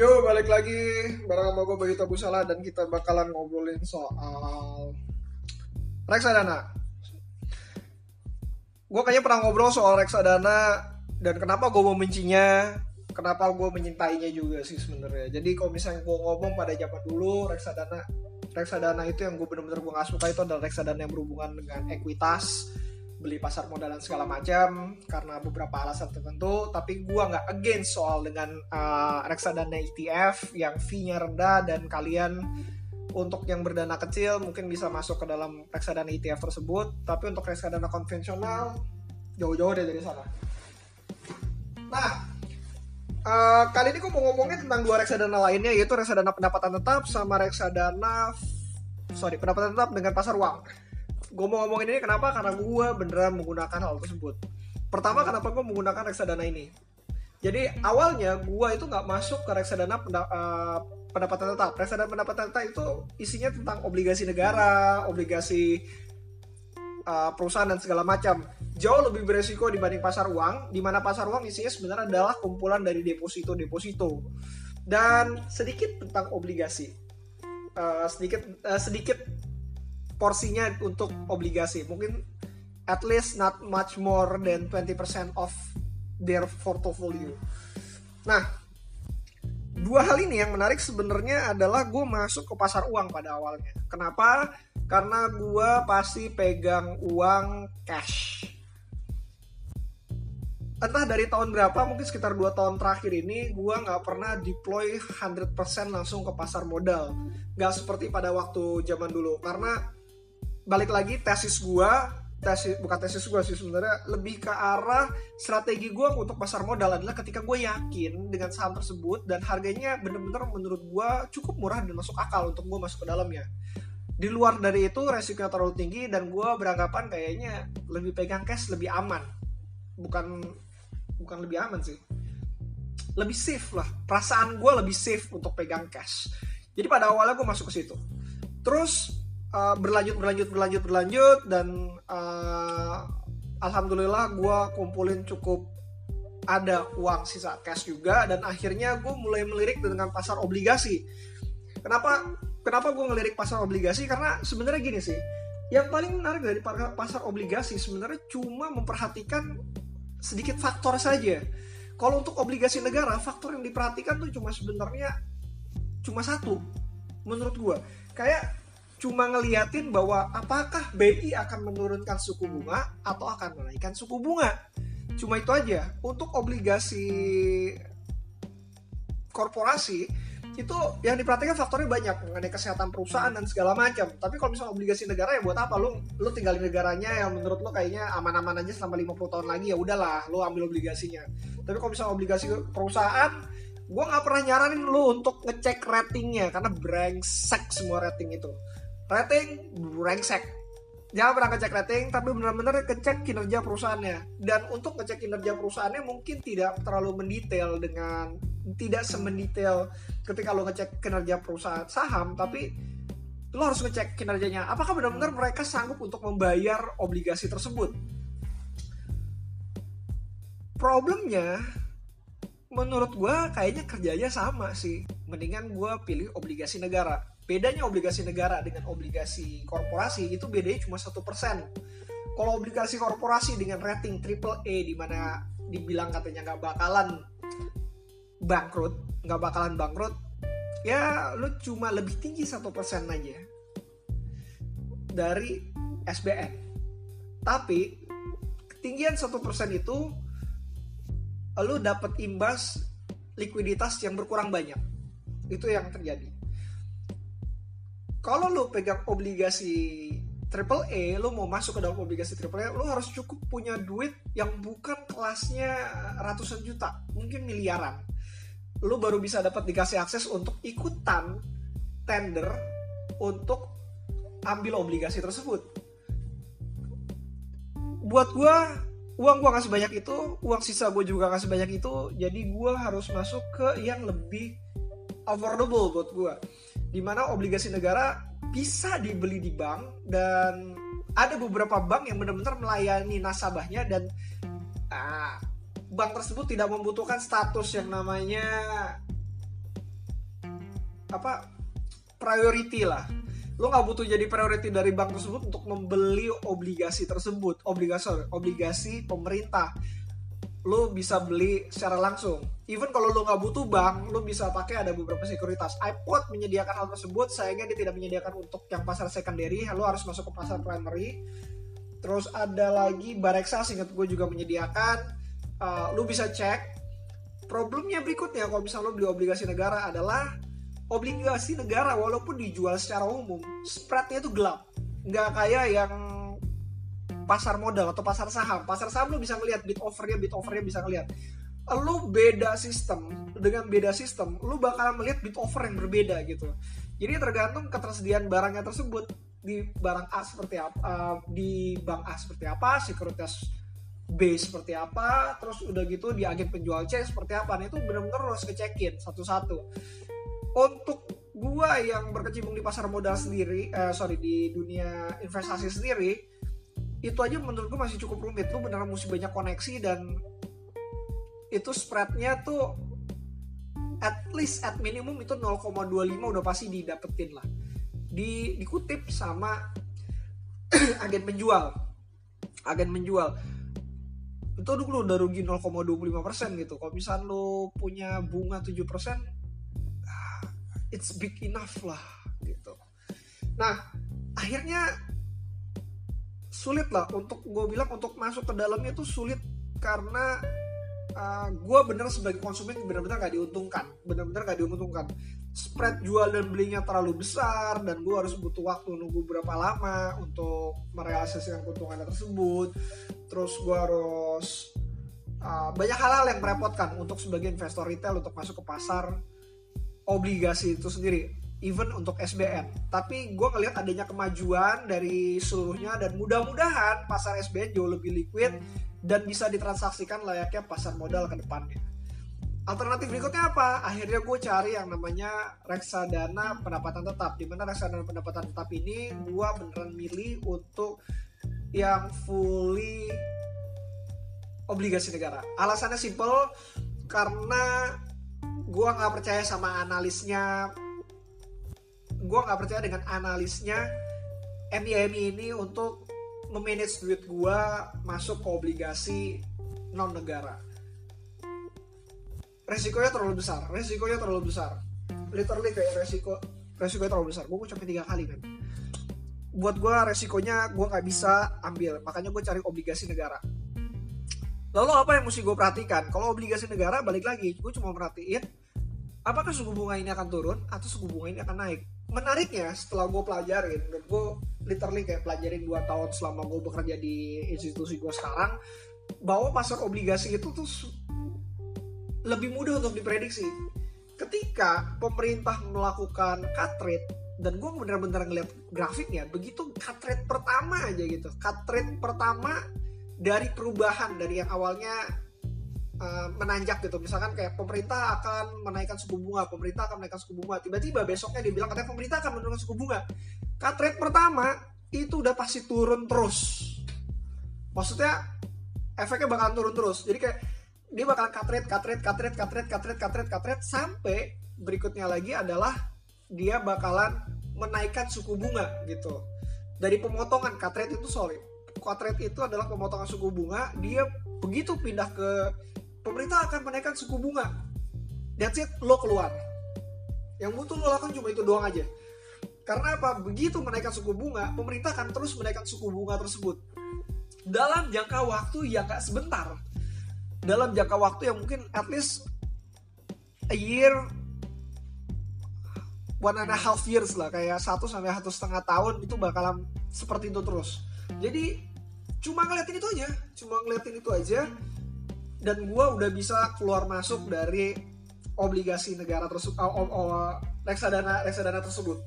Yo, balik lagi bareng sama gue Bagito Busala dan kita bakalan ngobrolin soal reksadana. Gue kayaknya pernah ngobrol soal reksadana dan kenapa gue membencinya, kenapa gue menyintainya juga sih sebenarnya. Jadi kalau misalnya gue ngomong pada zaman dulu reksadana, reksadana itu yang gue bener-bener gue gak suka itu adalah reksadana yang berhubungan dengan ekuitas, beli pasar modal dan segala macam karena beberapa alasan tertentu tapi gua nggak against soal dengan uh, reksadana ETF yang fee-nya rendah dan kalian untuk yang berdana kecil mungkin bisa masuk ke dalam reksadana ETF tersebut. Tapi untuk reksadana konvensional jauh-jauh deh dari sana. Nah uh, kali ini gue mau ngomongin tentang dua reksadana lainnya yaitu reksadana pendapatan tetap sama reksadana sorry pendapatan tetap dengan pasar uang gue mau ngomongin ini kenapa? Karena gue beneran menggunakan hal tersebut. Pertama kenapa gue menggunakan reksadana ini? Jadi awalnya gue itu nggak masuk ke reksadana penda, uh, pendapatan tetap. Reksadana pendapatan tetap itu isinya tentang obligasi negara obligasi uh, perusahaan dan segala macam. Jauh lebih beresiko dibanding pasar uang di mana pasar uang isinya sebenarnya adalah kumpulan dari deposito deposito dan sedikit tentang obligasi. Uh, sedikit uh, sedikit porsinya untuk obligasi. Mungkin at least not much more than 20% of their portfolio. Nah dua hal ini yang menarik sebenarnya adalah gue masuk ke pasar uang pada awalnya. Kenapa? Karena gue pasti pegang uang cash. Entah dari tahun berapa mungkin sekitar 2 tahun terakhir ini gue nggak pernah deploy 100% langsung ke pasar modal. Nggak seperti pada waktu zaman dulu. Karena balik lagi tesis gue tesis bukan tesis gue sih sebenarnya lebih ke arah strategi gue untuk pasar modal adalah ketika gue yakin dengan saham tersebut dan harganya bener-bener menurut gue cukup murah dan masuk akal untuk gue masuk ke dalamnya. Di luar dari itu resikonya terlalu tinggi dan gue beranggapan kayaknya lebih pegang cash lebih aman. Bukan bukan lebih aman sih. Lebih safe lah. Perasaan gue lebih safe untuk pegang cash. Jadi pada awalnya gue masuk ke situ. Terus uh, berlanjut berlanjut berlanjut berlanjut dan uh, alhamdulillah gue kumpulin cukup ada uang sisa cash juga dan akhirnya gue mulai melirik dengan pasar obligasi. Kenapa kenapa gue ngelirik pasar obligasi? Karena sebenarnya gini sih yang paling menarik dari pasar obligasi sebenarnya cuma memperhatikan sedikit faktor saja. Kalau untuk obligasi negara faktor yang diperhatikan tuh cuma sebenarnya cuma satu menurut gue kayak cuma ngeliatin bahwa apakah BI akan menurunkan suku bunga atau akan menaikkan suku bunga. Cuma itu aja. Untuk obligasi korporasi itu yang diperhatikan faktornya banyak mengenai kesehatan perusahaan dan segala macam. Tapi kalau misalnya obligasi negara ya buat apa lu lu tinggalin negaranya yang menurut lu kayaknya aman-aman aja selama 50 tahun lagi ya udahlah lu ambil obligasinya. Tapi kalau misalnya obligasi perusahaan gue nggak pernah nyaranin lu untuk ngecek ratingnya karena brengsek semua rating itu rating brengsek. Jangan pernah ngecek rating tapi benar-benar ngecek kinerja perusahaannya. Dan untuk ngecek kinerja perusahaannya mungkin tidak terlalu mendetail dengan tidak semendetail ketika lo ngecek kinerja perusahaan saham tapi lo harus ngecek kinerjanya. Apakah benar-benar mereka sanggup untuk membayar obligasi tersebut? Problemnya menurut gue kayaknya kerjanya sama sih. Mendingan gue pilih obligasi negara bedanya obligasi negara dengan obligasi korporasi itu bedanya cuma satu persen. Kalau obligasi korporasi dengan rating triple A di mana dibilang katanya nggak bakalan bangkrut nggak bakalan bangkrut ya lu cuma lebih tinggi satu persen aja dari SBN tapi ketinggian satu persen itu lu dapat imbas likuiditas yang berkurang banyak. Itu yang terjadi kalau lo pegang obligasi triple A, lo mau masuk ke dalam obligasi triple A, lo harus cukup punya duit yang bukan kelasnya ratusan juta, mungkin miliaran. Lo baru bisa dapat dikasih akses untuk ikutan tender untuk ambil obligasi tersebut. Buat gue, uang gue nggak sebanyak itu, uang sisa gue juga nggak sebanyak itu, jadi gue harus masuk ke yang lebih affordable buat gue di mana obligasi negara bisa dibeli di bank dan ada beberapa bank yang benar-benar melayani nasabahnya dan uh, bank tersebut tidak membutuhkan status yang namanya apa priority lah. Lo nggak butuh jadi priority dari bank tersebut untuk membeli obligasi tersebut. Obligasi obligasi pemerintah lo bisa beli secara langsung. Even kalau lo nggak butuh bank lo bisa pakai ada beberapa sekuritas. iPod menyediakan hal tersebut sayangnya dia tidak menyediakan untuk yang pasar secondary. Lo harus masuk ke pasar primary. Terus ada lagi Bareksa singkat gue juga menyediakan. Uh, lo bisa cek. Problemnya berikutnya kalau misalnya lo beli obligasi negara adalah obligasi negara walaupun dijual secara umum spreadnya itu gelap. Nggak kayak yang pasar modal atau pasar saham pasar saham lo bisa ngeliat bid overnya bid overnya bisa ngeliat lo beda sistem dengan beda sistem lo bakal melihat bid over yang berbeda gitu. Jadi tergantung ketersediaan barangnya tersebut. Di barang A seperti apa uh, di bank A seperti apa sekuritas B seperti apa terus udah gitu di agen penjual C seperti apa. Nah itu benar-benar harus ngecekin satu-satu. Untuk gua yang berkecimpung di pasar modal sendiri eh, sorry di dunia investasi sendiri itu aja menurut gua masih cukup rumit. Lu beneran mesti banyak koneksi dan itu spreadnya tuh at least at minimum itu 0,25 udah pasti didapetin lah. Di dikutip sama agen penjual agen penjual itu dulu udah rugi 0,25% gitu. Kalau misal lo punya bunga 7% it's big enough lah gitu. Nah akhirnya sulit lah untuk gue bilang untuk masuk ke dalamnya itu sulit karena uh, gue bener sebagai konsumen bener-bener gak diuntungkan bener-bener gak diuntungkan. Spread jual dan belinya terlalu besar dan gue harus butuh waktu nunggu berapa lama untuk merealisasikan keuntungan tersebut. Terus gue harus uh, banyak hal-hal yang merepotkan untuk sebagai investor retail untuk masuk ke pasar obligasi itu sendiri even untuk SBN tapi gue ngelihat adanya kemajuan dari seluruhnya dan mudah-mudahan pasar SBN jauh lebih liquid dan bisa ditransaksikan layaknya pasar modal ke depannya. Alternatif berikutnya apa? Akhirnya gue cari yang namanya reksadana pendapatan tetap. Di mana reksadana pendapatan tetap ini gue beneran milih untuk yang fully obligasi negara. Alasannya simple karena gue nggak percaya sama analisnya gue nggak percaya dengan analisnya MIMI ini untuk memanage duit gue masuk ke obligasi non negara. Resikonya terlalu besar resikonya terlalu besar. Literally kayak resiko resikonya terlalu besar. Gue sampai tiga kali kan buat gue resikonya gue nggak bisa ambil makanya gue cari obligasi negara. Lalu apa yang mesti gue perhatikan? Kalau obligasi negara balik lagi gue cuma perhatiin apakah suku bunga ini akan turun atau suku bunga ini akan naik? Menariknya setelah gue pelajarin dan gue literally kayak pelajarin 2 tahun selama gue bekerja di institusi gue sekarang bahwa pasar obligasi itu tuh lebih mudah untuk diprediksi. Ketika pemerintah melakukan cut rate dan gue bener-bener ngeliat grafiknya begitu cut rate pertama aja gitu. Cut rate pertama dari perubahan dari yang awalnya uh, menanjak gitu. Misalkan kayak pemerintah akan menaikkan suku bunga pemerintah akan menaikkan suku bunga. Tiba-tiba besoknya dia bilang katanya pemerintah akan menurunkan suku bunga. Cut rate pertama itu udah pasti turun terus. Maksudnya efeknya bakalan turun terus. Jadi kayak dia bakal cut rate cut rate cut rate cut rate cut rate cut rate cut rate sampai berikutnya lagi adalah dia bakalan menaikkan suku bunga gitu. Dari pemotongan cut rate itu sorry. Cut rate itu adalah pemotongan suku bunga. Dia begitu pindah ke pemerintah akan menaikkan suku bunga. That's it lo keluar. Yang butuh lo lakukan cuma itu doang aja. Karena apa? Begitu menaikkan suku bunga pemerintah akan terus menaikkan suku bunga tersebut. Dalam jangka waktu yang gak sebentar. Dalam jangka waktu yang mungkin at least a year one and a half years lah. Kayak satu sampai satu setengah tahun itu bakalan seperti itu terus. Jadi cuma ngeliatin itu aja. Cuma ngeliatin itu aja dan gue udah bisa keluar masuk dari obligasi negara tersebut oh, oh, oh, reksadana reksadana tersebut.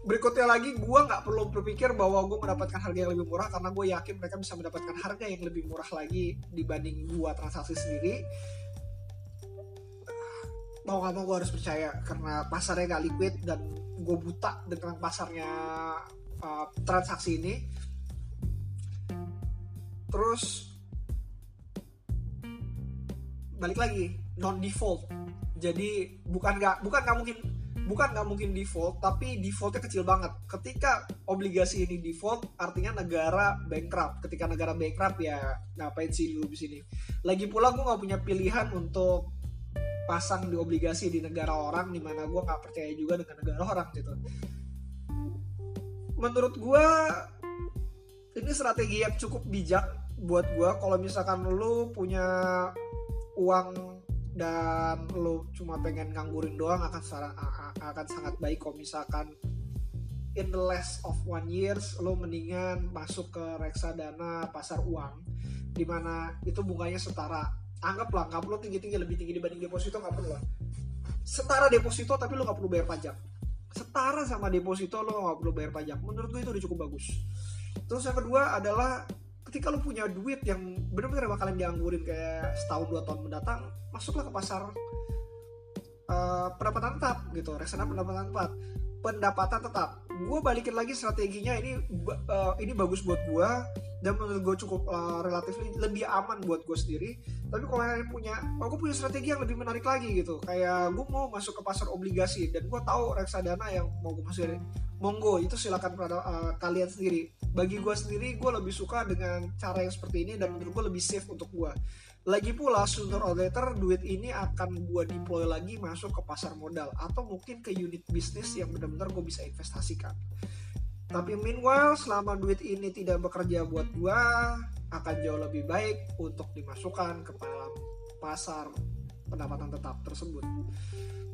Berikutnya lagi gue nggak perlu berpikir bahwa gue mendapatkan harga yang lebih murah karena gue yakin mereka bisa mendapatkan harga yang lebih murah lagi dibanding gue transaksi sendiri. Mau gak mau gue harus percaya karena pasarnya gak liquid dan gue buta dengan pasarnya uh, transaksi ini. Terus balik lagi non default. Jadi bukan nggak bukan nggak mungkin bukan nggak mungkin default tapi defaultnya kecil banget. Ketika obligasi ini default artinya negara bankrupt. Ketika negara bankrupt ya ngapain sih dulu di sini? Lagi pula gue nggak punya pilihan untuk pasang di obligasi di negara orang di mana gue nggak percaya juga dengan negara orang gitu. Menurut gue ini strategi yang cukup bijak buat gue kalau misalkan lu punya uang dan lu cuma pengen nganggurin doang akan akan sangat baik kalau misalkan in the less of one years lo mendingan masuk ke reksadana pasar uang di mana itu bunganya setara. Anggaplah nggak perlu tinggi tinggi lebih tinggi dibanding deposito nggak perlu lah. Setara deposito tapi lo nggak perlu bayar pajak. Setara sama deposito lo nggak perlu bayar pajak. Menurut gue itu udah cukup bagus. Terus yang kedua adalah ketika lo punya duit yang benar-benar bakalan dianggurin kayak setahun dua tahun mendatang masuklah ke pasar uh, pendapatan tetap gitu reksadana pendapatan tetap pendapatan tetap. Gue balikin lagi strateginya ini uh, ini bagus buat gue dan menurut gue cukup uh, relatif lebih aman buat gue sendiri. Tapi kalau kalian punya gue punya strategi yang lebih menarik lagi gitu. Kayak gue mau masuk ke pasar obligasi dan gue tahu reksadana yang mau gue masukin. Monggo itu silakan uh, kalian sendiri. Bagi gue sendiri gue lebih suka dengan cara yang seperti ini dan menurut gue lebih safe untuk gue lagi pula sooner or later duit ini akan gue deploy lagi masuk ke pasar modal atau mungkin ke unit bisnis yang benar-benar gue bisa investasikan. Tapi meanwhile selama duit ini tidak bekerja buat gue akan jauh lebih baik untuk dimasukkan ke dalam pasar pendapatan tetap tersebut.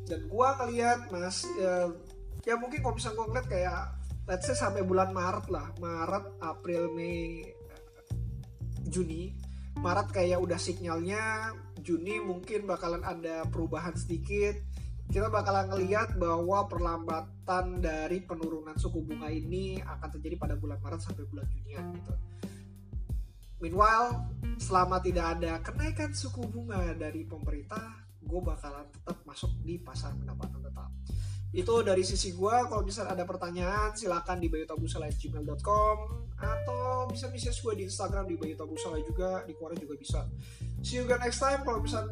Dan gue ngeliat mas ya, ya mungkin kalau misalnya gue ngeliat kayak let's say sampai bulan Maret lah Maret April Mei Juni Maret kayak udah sinyalnya Juni mungkin bakalan ada perubahan sedikit kita bakalan ngelihat bahwa perlambatan dari penurunan suku bunga ini akan terjadi pada bulan Maret sampai bulan Juni gitu. Meanwhile, selama tidak ada kenaikan suku bunga dari pemerintah, gue bakalan tetap masuk di pasar pendapatan tetap itu dari sisi gue kalau misalnya ada pertanyaan silakan di bayutabusala@gmail.com atau bisa message gue di Instagram di bayutabusala juga di Quora juga bisa see you again next time kalau misalnya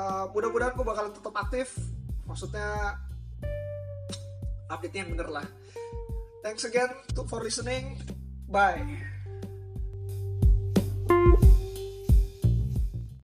uh, mudah-mudahan gue bakalan tetap aktif. Maksudnya update yang bener lah. Thanks again for listening. Bye